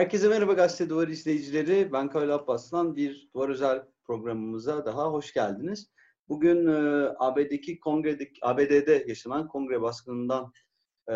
Herkese merhaba Gazete Duvar izleyicileri. Ben Kavel Abbaslan. Bir Duvar Özel programımıza daha hoş geldiniz. Bugün e, ABD'deki kongredeki, ABD'de yaşanan kongre baskınından e,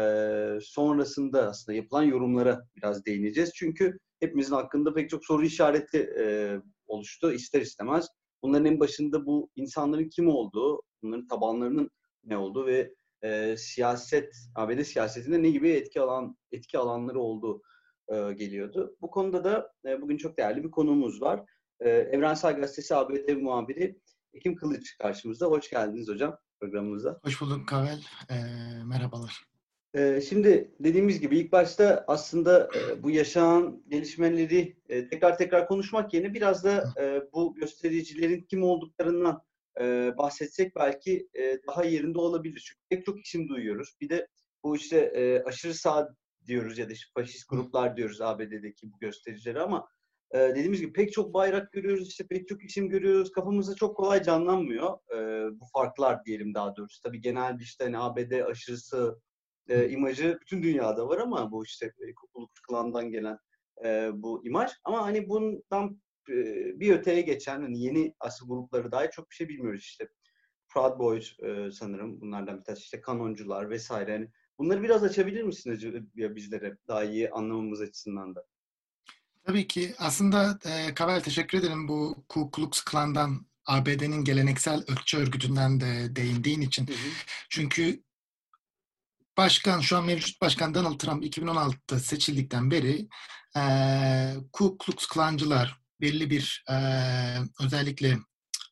sonrasında aslında yapılan yorumlara biraz değineceğiz. Çünkü hepimizin hakkında pek çok soru işareti e, oluştu ister istemez. Bunların en başında bu insanların kim olduğu, bunların tabanlarının ne olduğu ve e, siyaset, ABD siyasetinde ne gibi etki alan etki alanları olduğu e, geliyordu. Bu konuda da e, bugün çok değerli bir konuğumuz var. E, Evrensel Gazetesi ABD muhabiri Ekim Kılıç karşımızda. Hoş geldiniz hocam programımıza. Hoş bulduk Kavel. E, merhabalar. E, şimdi dediğimiz gibi ilk başta aslında e, bu yaşanan gelişmeleri e, tekrar tekrar konuşmak yerine biraz da e, bu göstericilerin kim olduklarından e, bahsetsek belki e, daha yerinde olabilir. Çünkü pek çok isim duyuyoruz. Bir de bu işte e, aşırı sağ diyoruz ya da işte faşist gruplar diyoruz ABD'deki bu göstericileri ama e, dediğimiz gibi pek çok bayrak görüyoruz, işte pek çok isim görüyoruz. Kafamızda çok kolay canlanmıyor e, bu farklar diyelim daha doğrusu. Tabii genel bir işte hani ABD aşırısı e, imajı bütün dünyada var ama bu işte Ku Klan'dan gelen e, bu imaj. Ama hani bundan e, bir öteye geçen hani yeni asıl grupları dair çok bir şey bilmiyoruz işte. Proud Boys e, sanırım bunlardan bir tanesi işte kanoncular vesaire. Yani Bunları biraz açabilir misiniz ya bizlere daha iyi anlamamız açısından da? Tabii ki. Aslında e, Kavel teşekkür ederim bu Ku Klux Klan'dan ABD'nin geleneksel ırkçı örgütünden de değindiğin için. Hı hı. Çünkü başkan, şu an mevcut başkan Donald Trump 2016'da seçildikten beri e, Ku Klux Klancılar belli bir e, özellikle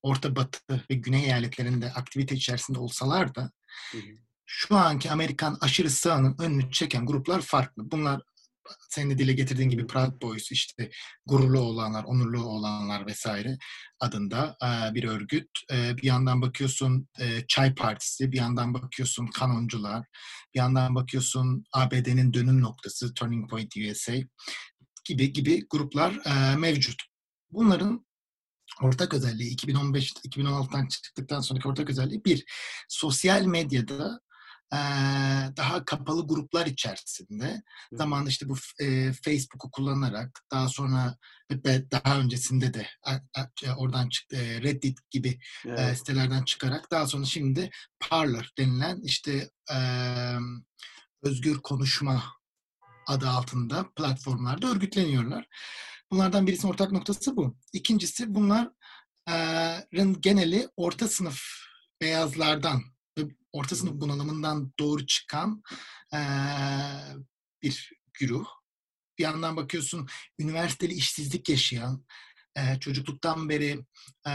Orta Batı ve Güney eyaletlerinde aktivite içerisinde olsalar da hı hı şu anki Amerikan aşırı sağının önünü çeken gruplar farklı. Bunlar senin de dile getirdiğin gibi Proud Boys işte gururlu olanlar, onurlu olanlar vesaire adında bir örgüt. Bir yandan bakıyorsun Çay Partisi, bir yandan bakıyorsun Kanoncular, bir yandan bakıyorsun ABD'nin dönüm noktası Turning Point USA gibi gibi gruplar mevcut. Bunların ortak özelliği 2015-2016'dan çıktıktan sonraki ortak özelliği bir, sosyal medyada daha kapalı gruplar içerisinde zamanında işte bu e, Facebook'u kullanarak daha sonra ve daha öncesinde de oradan çıktı Reddit gibi evet. sitelerden çıkarak daha sonra şimdi Parler denilen işte özgür konuşma adı altında platformlarda örgütleniyorlar. Bunlardan birisinin ortak noktası bu. İkincisi bunların geneli orta sınıf beyazlardan orta sınıf bunalımından doğru çıkan e, bir güruh. Bir yandan bakıyorsun üniversiteli işsizlik yaşayan, e, çocukluktan beri e,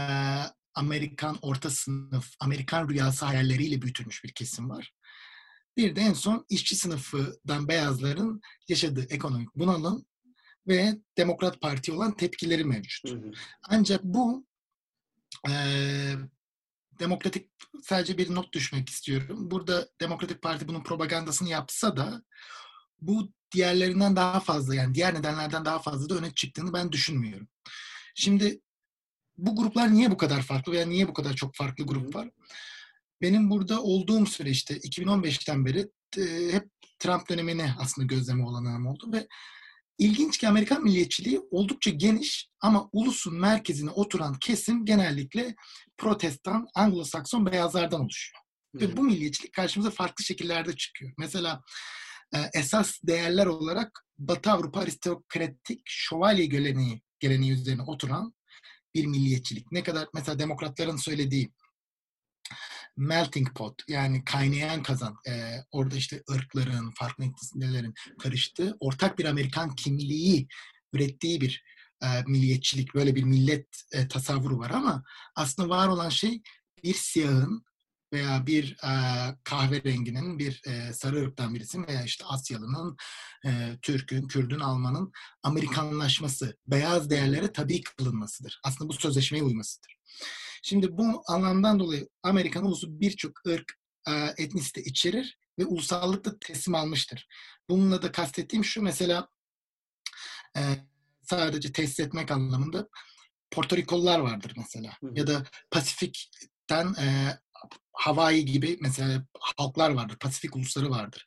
Amerikan orta sınıf, Amerikan rüyası hayalleriyle büyütülmüş bir kesim var. Bir de en son işçi sınıfından beyazların yaşadığı ekonomik bunalım ve Demokrat Parti olan tepkileri mevcut. Hı hı. Ancak bu e, demokratik sadece bir not düşmek istiyorum. Burada Demokratik Parti bunun propagandasını yapsa da bu diğerlerinden daha fazla yani diğer nedenlerden daha fazla da öne çıktığını ben düşünmüyorum. Şimdi bu gruplar niye bu kadar farklı veya niye bu kadar çok farklı grup var? Benim burada olduğum süreçte 2015'ten beri e, hep Trump dönemini aslında gözleme olanağım oldu ve İlginç ki Amerikan milliyetçiliği oldukça geniş ama ulusun merkezine oturan kesim genellikle protestan, Anglo-Sakson beyazlardan oluşuyor. Hı. Ve bu milliyetçilik karşımıza farklı şekillerde çıkıyor. Mesela e, esas değerler olarak Batı Avrupa aristokratik şövalye geleneği, geleneği üzerine oturan bir milliyetçilik. Ne kadar mesela demokratların söylediği melting pot yani kaynayan kazan. E, orada işte ırkların, farklı etnisitelerin karıştığı ortak bir Amerikan kimliği ürettiği bir e, milliyetçilik, böyle bir millet e, tasavvuru var ama aslında var olan şey bir siyahın veya bir e, kahverenginin, bir e, sarı ırktan birisinin veya işte Asyalı'nın, e, Türk'ün, Kürd'ün, Alman'ın Amerikanlaşması, beyaz değerlere tabi kılınmasıdır. Aslında bu sözleşmeye uymasıdır. Şimdi bu anlamdan dolayı Amerikan ulusu birçok ırk, e, etnisite içerir ve ulusallıkla teslim almıştır. Bununla da kastettiğim şu mesela e, sadece tesis etmek anlamında Porto Rikolular vardır mesela. Hı. Ya da Pasifik'ten e, Hawaii gibi mesela halklar vardır, Pasifik ulusları vardır,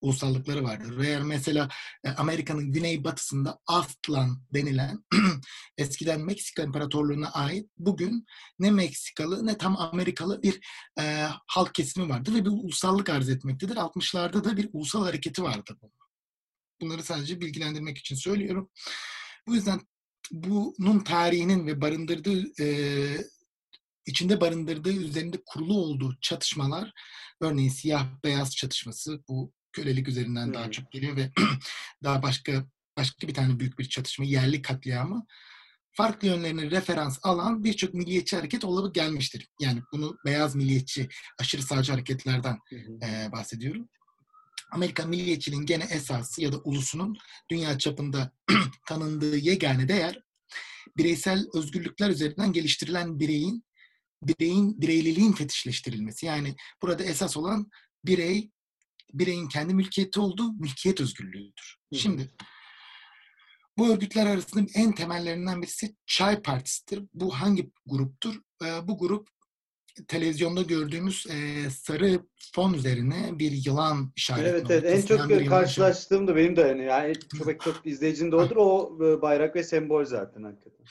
ulusallıkları vardır. Veya mesela e, Amerika'nın güneybatısında Aztlan denilen eskiden Meksika İmparatorluğu'na ait bugün ne Meksikalı ne tam Amerikalı bir e, halk kesimi vardır ve bir ulusallık arz etmektedir. 60'larda da bir ulusal hareketi vardı. Bunları sadece bilgilendirmek için söylüyorum. Bu yüzden bunun tarihinin ve barındırdığı e, içinde barındırdığı üzerinde kurulu olduğu çatışmalar örneğin siyah beyaz çatışması bu kölelik üzerinden hmm. daha çok geliyor ve daha başka başka bir tane büyük bir çatışma yerli katliamı farklı yönlerini referans alan birçok milliyetçi hareket olup gelmiştir. Yani bunu beyaz milliyetçi aşırı sağcı hareketlerden e, bahsediyorum. Amerika milliyetçiliğin gene esası ya da ulusunun dünya çapında tanındığı yegane değer bireysel özgürlükler üzerinden geliştirilen bireyin bireyin bireyliliğin fetişleştirilmesi. Yani burada esas olan birey bireyin kendi mülkiyeti olduğu mülkiyet özgürlüğüdür. Hı. Şimdi bu örgütler arasında en temellerinden birisi Çay Partisi'dir. Bu hangi gruptur? Bu grup televizyonda gördüğümüz e, sarı fon üzerine bir yılan işareti. Evet, evet. en çok karşılaştığım da benim de yani, yani çok çok izleyicinin de odur o e, bayrak ve sembol zaten hakikaten.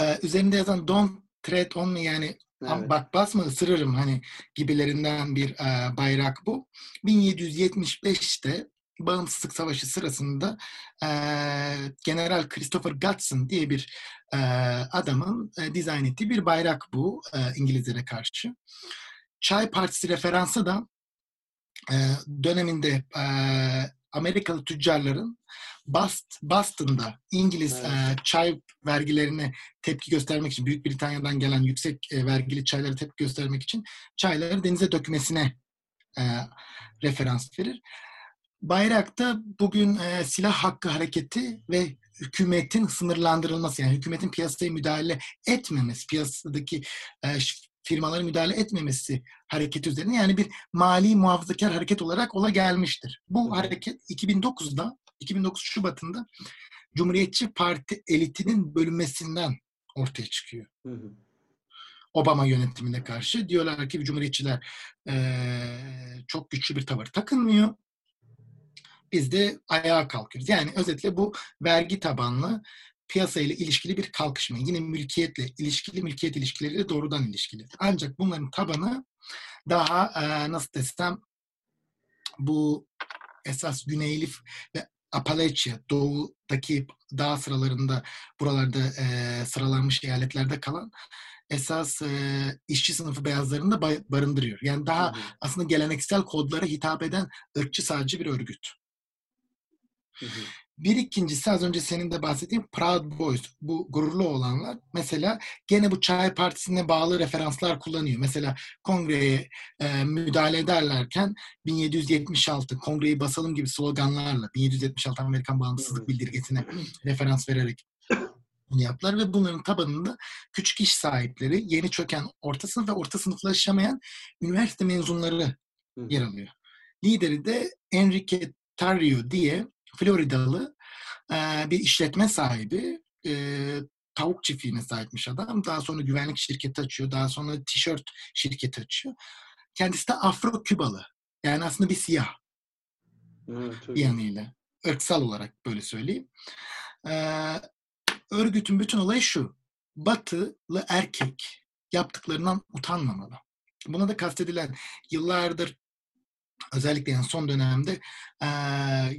Ee, üzerinde yazan Don't Tread On Me yani evet. bak basma ısırırım hani gibilerinden bir e, bayrak bu. 1775'te Bağımsızlık Savaşı sırasında e, General Christopher Gutson diye bir e, adamın e, dizayn ettiği bir bayrak bu e, İngilizlere karşı. Çay Partisi referansı da e, döneminde e, Amerikalı tüccarların Bast, Boston'da İngiliz evet. e, çay vergilerine tepki göstermek için Büyük Britanya'dan gelen yüksek e, vergili çaylara tepki göstermek için çayları denize dökmesine e, referans verir. Bayrakta bugün e, silah hakkı hareketi ve hükümetin sınırlandırılması yani hükümetin piyasaya müdahale etmemesi, piyasadaki e, firmaların müdahale etmemesi hareketi üzerine yani bir mali muhafazakar hareket olarak ola gelmiştir. Bu hareket 2009'da 2009 Şubat'ında Cumhuriyetçi Parti elitinin bölünmesinden ortaya çıkıyor. Hı hı. Obama yönetimine karşı diyorlar ki Cumhuriyetçiler e, çok güçlü bir tavır takınmıyor biz de ayağa kalkıyoruz. Yani özetle bu vergi tabanlı piyasa ile ilişkili bir kalkışma. Yine mülkiyetle ilişkili, mülkiyet ilişkileriyle doğrudan ilişkili. Ancak bunların tabanı daha e, nasıl desem bu esas Güneyli ve Appalachia, doğudaki dağ sıralarında buralarda e, sıralanmış eyaletlerde kalan esas e, işçi sınıfı beyazlarını da barındırıyor. Yani daha hı hı. aslında geleneksel kodlara hitap eden ırkçı sadece bir örgüt. Bir ikincisi az önce senin de bahsettiğin Proud Boys. Bu gururlu olanlar. Mesela gene bu Çay Partisi'ne bağlı referanslar kullanıyor. Mesela kongreye e, müdahale ederlerken 1776 kongreyi basalım gibi sloganlarla 1776 Amerikan bağımsızlık bildirgesine referans vererek bunu yaptılar ve bunların tabanında küçük iş sahipleri, yeni çöken orta sınıf ve orta sınıflaşamayan üniversite mezunları yer alıyor. Lideri de Enrique Tarrio diye Floridalı e, bir işletme sahibi. E, tavuk çiftliğine sahipmiş adam. Daha sonra güvenlik şirketi açıyor. Daha sonra tişört şirketi açıyor. Kendisi de Afro-Kübalı. Yani aslında bir siyah. Evet, bir yanıyla. Irksal olarak böyle söyleyeyim. Ee, örgütün bütün olayı şu. Batılı erkek yaptıklarından utanmamalı. Buna da kastedilen yıllardır özellikle yani son dönemde e,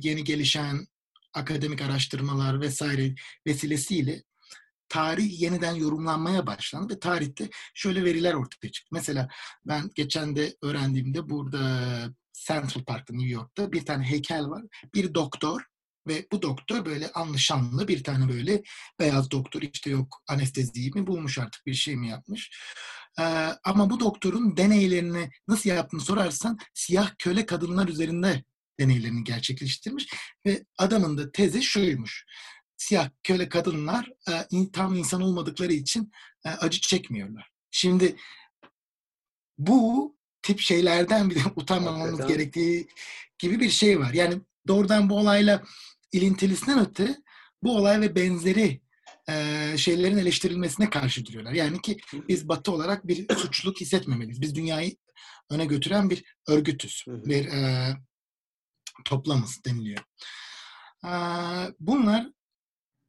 yeni gelişen akademik araştırmalar vesaire vesilesiyle tarih yeniden yorumlanmaya başlandı ve tarihte şöyle veriler ortaya çıktı. Mesela ben geçen de öğrendiğimde burada Central Park'ta New York'ta bir tane heykel var. Bir doktor ve bu doktor böyle anlaşanlı bir tane böyle beyaz doktor işte yok anesteziyi mi bulmuş artık bir şey mi yapmış. Ee, ama bu doktorun deneylerini nasıl yaptığını sorarsan siyah köle kadınlar üzerinde deneylerini gerçekleştirmiş ve adamın da tezi şuymuş. Siyah köle kadınlar e, tam insan olmadıkları için e, acı çekmiyorlar. Şimdi bu tip şeylerden bile utanmamamız gerektiği gibi bir şey var. Yani doğrudan bu olayla ilintilisinden öte bu olay ve benzeri e, şeylerin eleştirilmesine karşı duruyorlar. Yani ki biz Batı olarak bir suçluluk hissetmemeliyiz. Biz dünyayı öne götüren bir örgütüz. Bir e, toplamız deniliyor. E, bunlar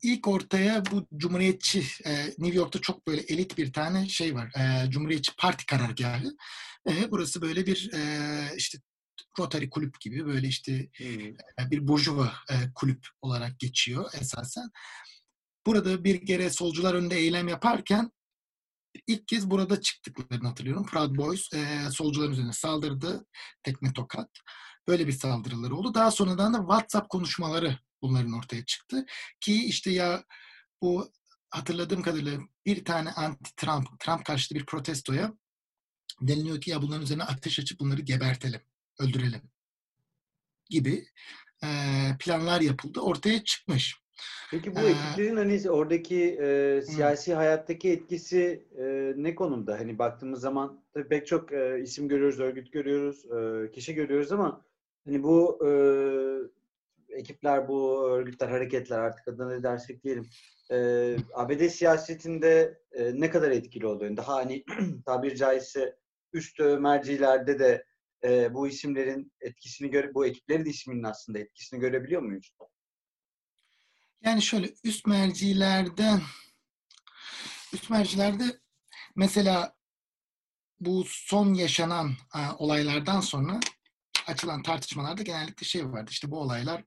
ilk ortaya bu cumhuriyetçi e, New York'ta çok böyle elit bir tane şey var. E, cumhuriyetçi parti karargahı. E, burası böyle bir e, işte Rotary kulüp gibi böyle işte Hı. bir burjuva e, kulüp olarak geçiyor esasen. Burada bir kere solcular önünde eylem yaparken ilk kez burada çıktıklarını hatırlıyorum. Proud Boys e, solcuların üzerine saldırdı. Tekme tokat. Böyle bir saldırıları oldu. Daha sonradan da WhatsApp konuşmaları bunların ortaya çıktı. Ki işte ya bu hatırladığım kadarıyla bir tane anti-Trump, Trump karşıtı bir protestoya deniliyor ki ya bunların üzerine ateş açıp bunları gebertelim, öldürelim gibi e, planlar yapıldı. Ortaya çıkmış. Peki bu ekiplerin hani oradaki e, siyasi hayattaki etkisi e, ne konumda? Hani baktığımız zaman tabii pek çok e, isim görüyoruz, örgüt görüyoruz, e, kişi görüyoruz ama hani bu e, ekipler, bu örgütler, hareketler artık adına ne dersek diyelim. E, ABD siyasetinde e, ne kadar etkili oluyor? Daha hani tabiri caizse üst mercilerde de e, bu isimlerin etkisini göre, bu ekiplerin isminin aslında etkisini görebiliyor muyuz? Yani şöyle üst mercilerde üst mercilerde mesela bu son yaşanan e, olaylardan sonra açılan tartışmalarda genellikle şey vardı. İşte bu olaylar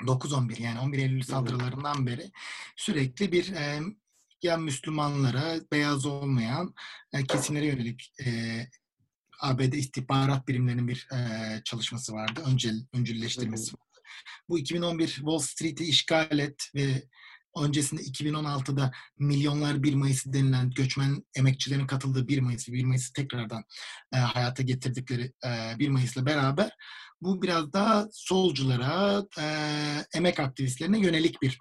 9-11 yani 11 Eylül saldırılarından beri sürekli bir e, ya Müslümanlara, beyaz olmayan e, kesimlere yönelik e, ABD istihbarat birimlerinin bir e, çalışması vardı. Öncel, öncülleştirmesi vardı. Bu 2011 Wall Street'i işgal et ve öncesinde 2016'da milyonlar 1 Mayıs denilen göçmen emekçilerin katıldığı 1 Mayıs, 1 Mayıs'ı tekrardan e, hayata getirdikleri e, 1 Mayıs'la beraber bu biraz daha solculara, e, emek aktivistlerine yönelik bir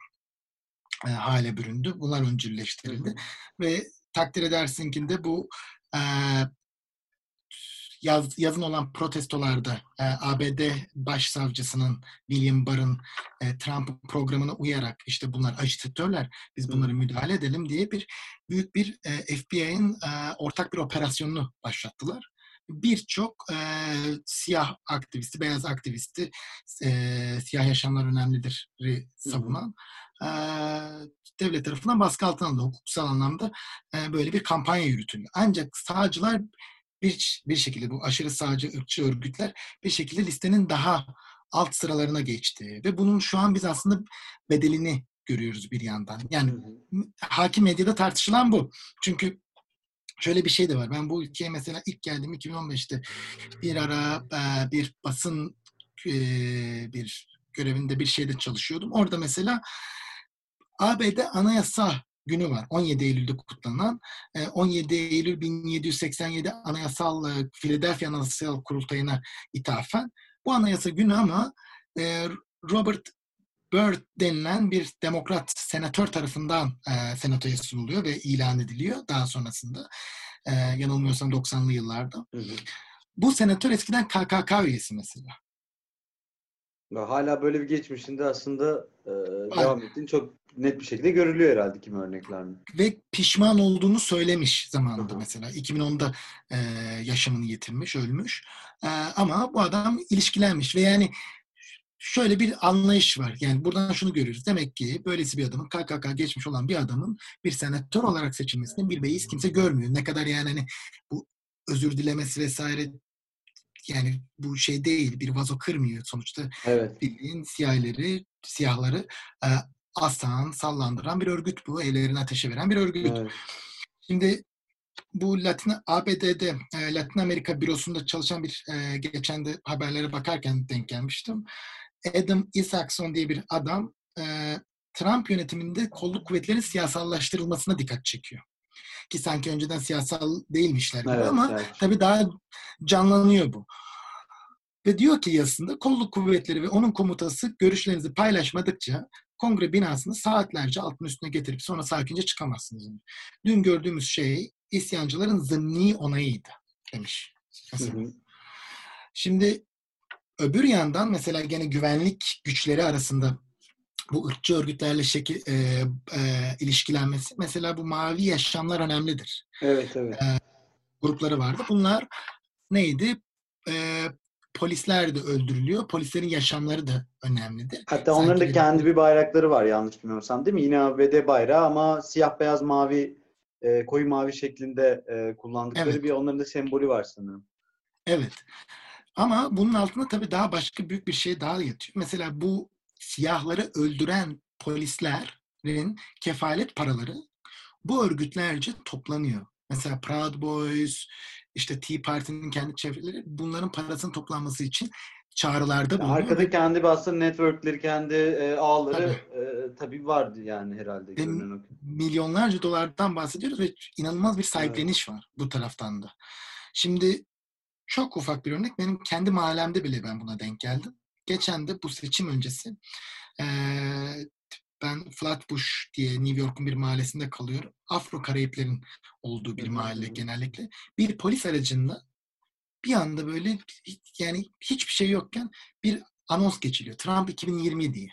e, hale büründü. Bunlar öncülleştirildi. Ve takdir edersin ki de bu e, yaz, yazın olan protestolarda e, ABD Başsavcısının William Barr'ın e, Trump programına uyarak işte bunlar ajitatörler biz bunları müdahale edelim diye bir büyük bir e, FBI'nin e, ortak bir operasyonunu başlattılar. Birçok e, siyah aktivisti, beyaz aktivisti e, siyah yaşamlar önemlidir savunan e, devlet tarafından baskı altına alındı. Hukuksal anlamda e, böyle bir kampanya yürütüldü. Ancak sağcılar bir, bir şekilde bu aşırı sağcı ırkçı örgütler bir şekilde listenin daha alt sıralarına geçti. Ve bunun şu an biz aslında bedelini görüyoruz bir yandan. Yani hakim medyada tartışılan bu. Çünkü şöyle bir şey de var. Ben bu ülkeye mesela ilk geldim 2015'te bir ara bir basın bir görevinde bir şeyde çalışıyordum. Orada mesela ABD anayasa günü var. 17 Eylül'de kutlanan. 17 Eylül 1787 Anayasal Philadelphia Anayasal Kurultayı'na ithafen. Bu anayasa günü ama Robert Byrd denilen bir demokrat senatör tarafından e, senatoya sunuluyor ve ilan ediliyor daha sonrasında. E, yanılmıyorsam 90'lı yıllarda. Hı hı. Bu senatör eskiden KKK üyesi mesela. Hala böyle bir geçmişinde aslında e, devam ettiğin çok net bir şekilde görülüyor herhalde kimi örneklerde. Ve pişman olduğunu söylemiş zamanında mesela. 2010'da e, yaşamını yitirmiş, ölmüş. E, ama bu adam ilişkilenmiş ve yani şöyle bir anlayış var. Yani buradan şunu görüyoruz. Demek ki böylesi bir adamın KKK geçmiş olan bir adamın bir senatör olarak seçilmesinin bir beis kimse görmüyor. Ne kadar yani hani bu özür dilemesi vesaire yani bu şey değil bir vazo kırmıyor sonuçta. Evet. Bildiğin siyahları, siyahları e, asan, sallandıran bir örgüt bu. Evlerini ateşe veren bir örgüt. Evet. Şimdi bu Latin ABD'de e, Latin Amerika bürosunda çalışan bir e, geçen de haberlere bakarken denk gelmiştim. Adam Isaacson diye bir adam e, Trump yönetiminde kolluk kuvvetlerin siyasallaştırılmasına dikkat çekiyor. Ki sanki önceden siyasal değilmişler gibi evet, ama evet. tabii daha canlanıyor bu. Ve diyor ki yazısında kolluk kuvvetleri ve onun komutası görüşlerinizi paylaşmadıkça kongre binasını saatlerce altın üstüne getirip sonra sakince çıkamazsınız. Dün gördüğümüz şey isyancıların zımni onayıydı demiş. Hı hı. Şimdi öbür yandan mesela gene güvenlik güçleri arasında bu ırkçı örgütlerle şekil, e, e, ilişkilenmesi mesela bu mavi yaşamlar önemlidir. Evet, evet. E, grupları vardı. Bunlar neydi? E, polisler de öldürülüyor. Polislerin yaşamları da önemlidir. Hatta onların da Sanki- kendi bir bayrakları var yanlış bilmiyorsam değil mi? Yine ABD bayrağı ama siyah beyaz mavi e, koyu mavi şeklinde e, kullandıkları Evet. bir onların da sembolü var sanırım. Evet. Ama bunun altında tabii daha başka büyük bir şey daha yatıyor. Mesela bu siyahları öldüren polislerin kefalet paraları bu örgütlerce toplanıyor. Mesela Proud Boys, işte Tea Party'nin kendi çevreleri bunların parasının toplanması için çağrılarda bulunuyor. Arkada kendi aslında networkleri, kendi e, ağları e, tabii vardı yani herhalde. O. milyonlarca dolardan bahsediyoruz ve inanılmaz bir sahipleniş var bu taraftan da. Şimdi çok ufak bir örnek benim kendi mahallemde bile ben buna denk geldim. Geçen de bu seçim öncesi eee, ben Flatbush diye New York'un bir mahallesinde kalıyorum. Afro Karayiplerin olduğu bir mahalle genellikle. Bir polis aracında bir anda böyle yani hiçbir şey yokken bir anons geçiliyor. Trump 2020 diye.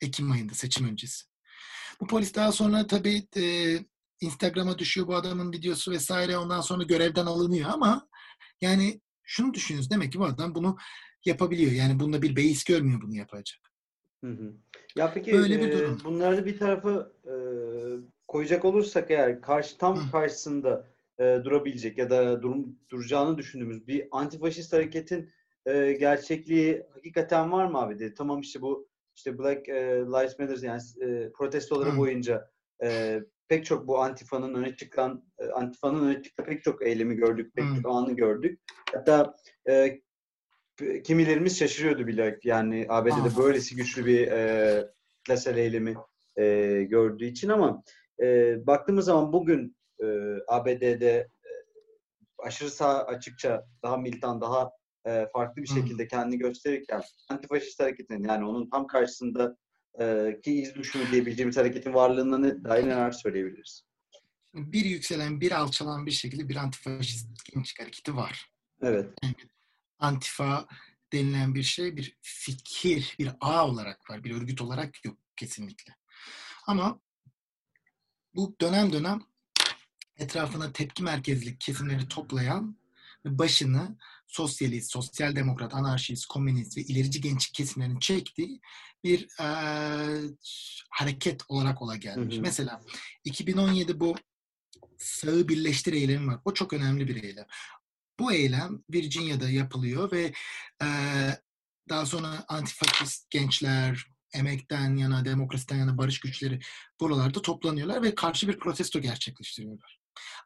Ekim ayında seçim öncesi. Bu polis daha sonra tabii e, Instagram'a düşüyor bu adamın videosu vesaire. Ondan sonra görevden alınıyor ama yani şunu düşünüyoruz. Demek ki bu adam bunu yapabiliyor. Yani bunda bir beis görmüyor bunu yapacak. Hı hı. Ya peki Böyle bir e, durum. bunları bir tarafa e, koyacak olursak eğer karşı tam Hı. karşısında e, durabilecek ya da durum duracağını düşündüğümüz bir antifaşist hareketin e, gerçekliği hakikaten var mı abi dedi. Tamam işte bu işte Black e, Lives Matter yani e, protestoları Hı. boyunca e, pek çok bu antifanın öne çıkan e, antifanın öne çıkan pek çok eylemi gördük, pek Hı. çok anı gördük. Hatta e, kimilerimiz şaşırıyordu bile yani ABD'de Aa. böylesi güçlü bir e, kitlesel eylemi e, gördüğü için ama e, baktığımız zaman bugün e, ABD'de e, aşırı sağ açıkça daha militan daha e, farklı bir şekilde kendini gösterirken antifaşist hareketin yani onun tam karşısında e, ki iz düşümü diyebileceğimiz hareketin varlığına ne, dair neler söyleyebiliriz? Bir yükselen, bir alçalan bir şekilde bir antifaşist gençlik hareketi var. Evet. Antifa denilen bir şey bir fikir, bir ağ olarak var. Bir örgüt olarak yok kesinlikle. Ama bu dönem dönem etrafına tepki merkezli kesimleri toplayan ve başını sosyalist, sosyal demokrat, anarşist, komünist ve ilerici gençlik kesimlerinin çektiği bir eee, hareket olarak ola gelmiş. Hı hı. Mesela 2017 bu sağı birleştir eylemi var. O çok önemli bir eylem. Bu eylem Virginia'da yapılıyor ve eee, daha sonra antifaşist gençler, emekten yana, demokrasiden yana barış güçleri buralarda toplanıyorlar ve karşı bir protesto gerçekleştiriyorlar.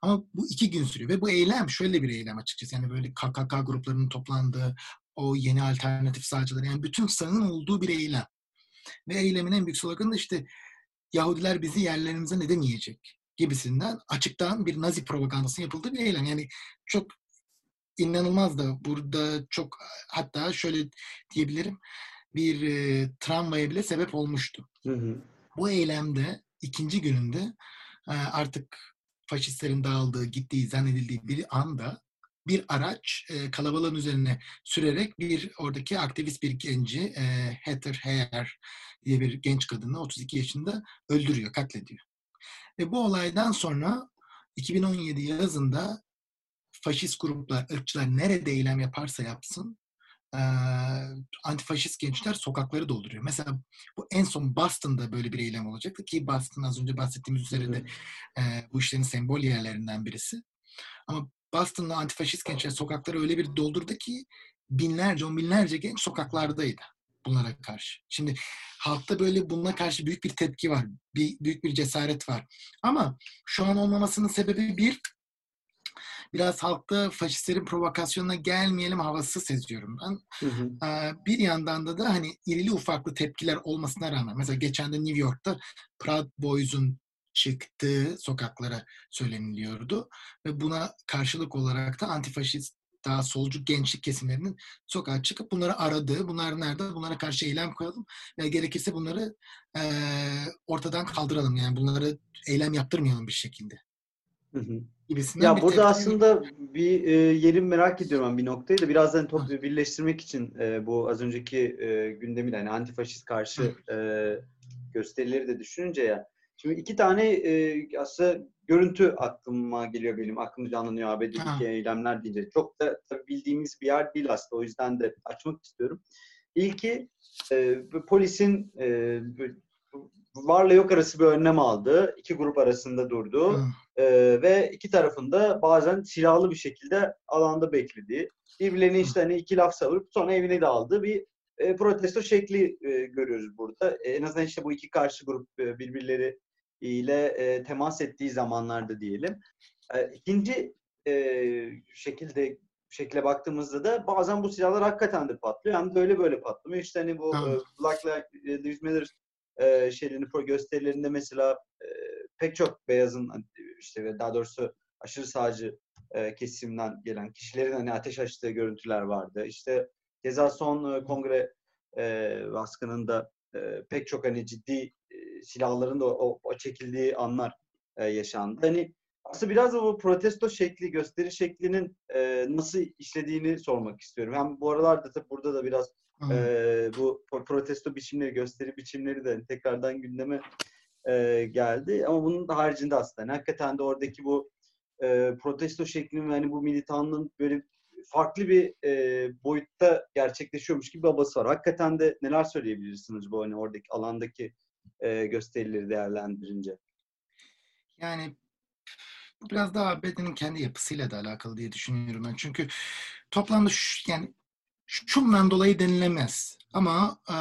Ama bu iki gün sürüyor ve bu eylem şöyle bir eylem açıkçası. Yani böyle KKK gruplarının toplandığı, o yeni alternatif sağcılar yani bütün sağın olduğu bir eylem. Ve eylemin en büyük sloganı da işte Yahudiler bizi yerlerimize neden yiyecek gibisinden açıktan bir Nazi propagandasının yapıldığı bir eylem. Yani çok inanılmaz da burada çok hatta şöyle diyebilirim bir e, travmaya bile sebep olmuştu. Hı hı. Bu eylemde ikinci gününde e, artık faşistlerin dağıldığı, gittiği zannedildiği bir anda bir araç e, kalabalığın üzerine sürerek bir oradaki aktivist bir genci e, Heather Heyer diye bir genç kadını 32 yaşında öldürüyor, katlediyor. Ve bu olaydan sonra 2017 yazında faşist gruplar, ırkçılar nerede eylem yaparsa yapsın e, antifaşist gençler sokakları dolduruyor. Mesela bu en son Boston'da böyle bir eylem olacaktı ki Boston az önce bahsettiğimiz üzere de e, bu işlerin sembol yerlerinden birisi. Ama Boston'da antifaşist gençler sokakları öyle bir doldurdu ki binlerce, on binlerce genç sokaklardaydı bunlara karşı. Şimdi halkta böyle bununla karşı büyük bir tepki var. Bir, büyük bir cesaret var. Ama şu an olmamasının sebebi bir, biraz halkta faşistlerin provokasyonuna gelmeyelim havası seziyorum ben. Hı hı. Ee, bir yandan da da hani irili ufaklı tepkiler olmasına rağmen mesela geçen de New York'ta Proud Boys'un çıktığı sokaklara söyleniliyordu ve buna karşılık olarak da antifaşist daha solcu gençlik kesimlerinin sokağa çıkıp bunları aradığı, bunlar nerede, bunlara karşı eylem koyalım ve gerekirse bunları eee, ortadan kaldıralım yani bunları eylem yaptırmayalım bir şekilde Hı hı. gibisinden Ya burada tepki- aslında bir e, yerin merak ediyorum ben bir noktayı da birazdan top birleştirmek için e, bu az önceki e, gündemin hani antifaşist karşı e, gösterileri de düşününce ya. Şimdi iki tane e, aslında görüntü aklıma geliyor benim. Aklım canlanıyor. ABD'deki eylemler deyince. Çok da tabii bildiğimiz bir yer değil aslında. O yüzden de açmak istiyorum. İlki e, polisin e, varla yok arası bir önlem aldı. İki grup arasında durdu. Ee, ve iki tarafında bazen silahlı bir şekilde alanda beklediği, birbirlerine işte hani iki laf savurup sonra evine dağıldığı bir e, protesto şekli e, görüyoruz burada. E, en azından işte bu iki karşı grup e, birbirleri ile e, temas ettiği zamanlarda diyelim. E, ikinci e, şekilde şekle baktığımızda da bazen bu silahlar hakikaten de patlıyor. Hem de öyle böyle patlamıyor. İşte hani bu Evet. e, Black Lives Matter e, şeylerini, gösterilerinde mesela e, pek çok beyazın hani, işte daha doğrusu aşırı sağcı e, kesimden gelen kişilerin hani ateş açtığı görüntüler vardı. İşte keza son e, kongre e, baskınında e, pek çok hani ciddi e, silahların da o, o çekildiği anlar e, yaşandı. Hani aslında biraz da bu protesto şekli, gösteri şeklinin e, nasıl işlediğini sormak istiyorum. Hem bu aralarda tabii burada da biraz Ee, bu pro- protesto biçimleri, gösteri biçimleri de tekrardan gündeme e, geldi. Ama bunun da haricinde aslında yani hakikaten de oradaki bu e, protesto şeklinin ve hani bu militanlığın böyle farklı bir e, boyutta gerçekleşiyormuş gibi bir havası var. Hakikaten de neler söyleyebilirsiniz bu hani oradaki alandaki e, gösterileri değerlendirince? Yani bu biraz daha ABD'nin kendi yapısıyla da alakalı diye düşünüyorum ben. Çünkü toplamda şu, yani şundan dolayı denilemez. Ama e,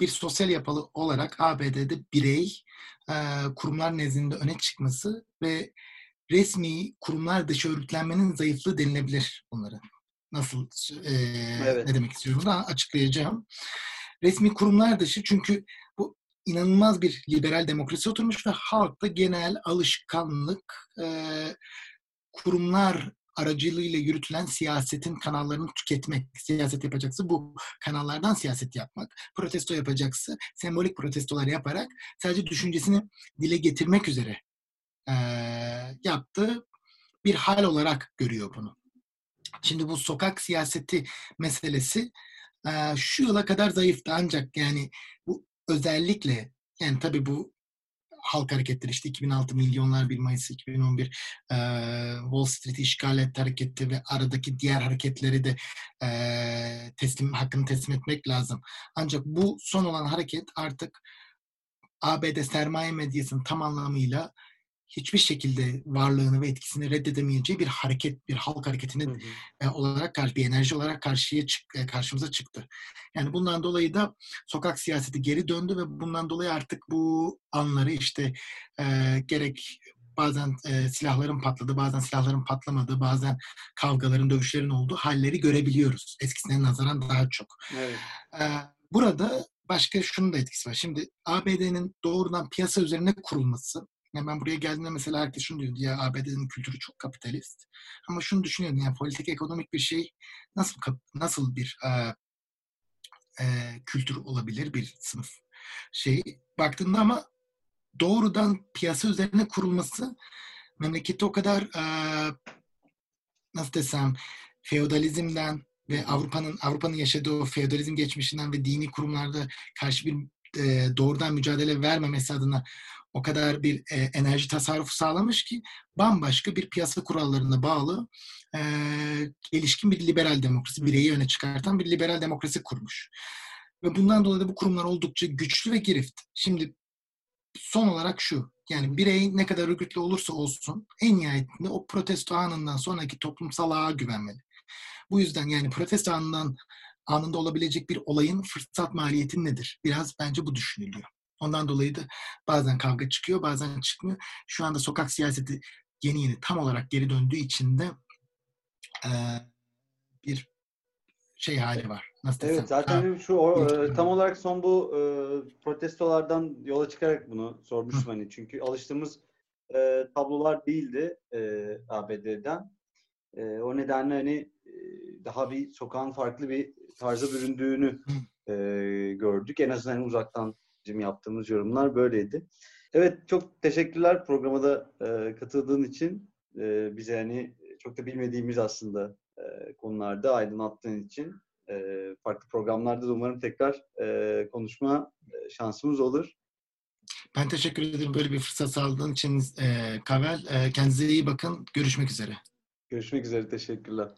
bir sosyal yapılı olarak ABD'de birey e, kurumlar nezdinde öne çıkması ve resmi kurumlar dışı örgütlenmenin zayıflığı denilebilir bunların. Nasıl e, Evet. ne demek istiyorum da açıklayacağım. Resmi kurumlar dışı çünkü bu inanılmaz bir liberal demokrasi oturmuş ve halkta genel alışkanlık e, kurumlar aracılığıyla yürütülen siyasetin kanallarını tüketmek. Siyaset yapacaksa bu kanallardan siyaset yapmak. Protesto yapacaksa sembolik protestolar yaparak sadece düşüncesini dile getirmek üzere e, yaptığı bir hal olarak görüyor bunu. Şimdi bu sokak siyaseti meselesi e, şu yıla kadar zayıftı ancak yani bu özellikle yani tabii bu halk hareketleri işte 2006 milyonlar 1 Mayıs 2011 e, Wall Street'i işgal etti hareketi ve aradaki diğer hareketleri de e, teslim hakkını teslim etmek lazım. Ancak bu son olan hareket artık ABD sermaye medyasının tam anlamıyla hiçbir şekilde varlığını ve etkisini reddedemeyeceği bir hareket, bir halk hareketinin e, olarak karşı bir enerji olarak karşıya çık, e, karşımıza çıktı. Yani bundan dolayı da sokak siyaseti geri döndü ve bundan dolayı artık bu anları işte e, gerek bazen e, silahların patladı, bazen silahların patlamadığı, bazen kavgaların, dövüşlerin olduğu halleri görebiliyoruz. Eskisine nazaran daha çok. Evet. E, burada başka şunun da etkisi var. Şimdi ABD'nin doğrudan piyasa üzerine kurulması yani ben buraya geldiğimde mesela herkes şunu diyordu ya ABD'nin kültürü çok kapitalist. Ama şunu düşünüyordum yani politik ekonomik bir şey nasıl nasıl bir e, e, kültür olabilir bir sınıf şey baktığında ama doğrudan piyasa üzerine kurulması memleketi o kadar e, nasıl desem feodalizmden ve Avrupa'nın Avrupa'nın yaşadığı o feodalizm geçmişinden ve dini kurumlarda karşı bir e, doğrudan mücadele vermemesi adına o kadar bir e, enerji tasarrufu sağlamış ki bambaşka bir piyasa kurallarına bağlı e, gelişkin bir liberal demokrasi, bireyi öne çıkartan bir liberal demokrasi kurmuş. Ve bundan dolayı da bu kurumlar oldukça güçlü ve girift. Şimdi son olarak şu, yani birey ne kadar örgütlü olursa olsun en nihayetinde o protesto anından sonraki toplumsal ağa güvenmeli. Bu yüzden yani protesto anından anında olabilecek bir olayın fırsat maliyeti nedir? Biraz bence bu düşünülüyor. Ondan dolayı da bazen kavga çıkıyor, bazen çıkmıyor. Şu anda sokak siyaseti yeni yeni tam olarak geri döndüğü için de e, bir şey hali var. Nasıl desem? Evet zaten şu o, e, tam olarak son bu e, protestolardan yola çıkarak bunu sormuştum hani çünkü alıştığımız e, tablolar değildi e, ABD'den. E, o nedenle hani e, daha bir sokağın farklı bir tarza büründüğünü e, gördük. En azından uzaktan bizim yaptığımız yorumlar böyleydi. Evet çok teşekkürler programa da e, katıldığın için. E, bize hani çok da bilmediğimiz aslında e, konularda aydınlattığın için. E, farklı programlarda da umarım tekrar e, konuşma e, şansımız olur. Ben teşekkür ederim böyle bir fırsat sağladığın için e, Kavel. E, kendinize iyi bakın. Görüşmek üzere. Görüşmek üzere. Teşekkürler.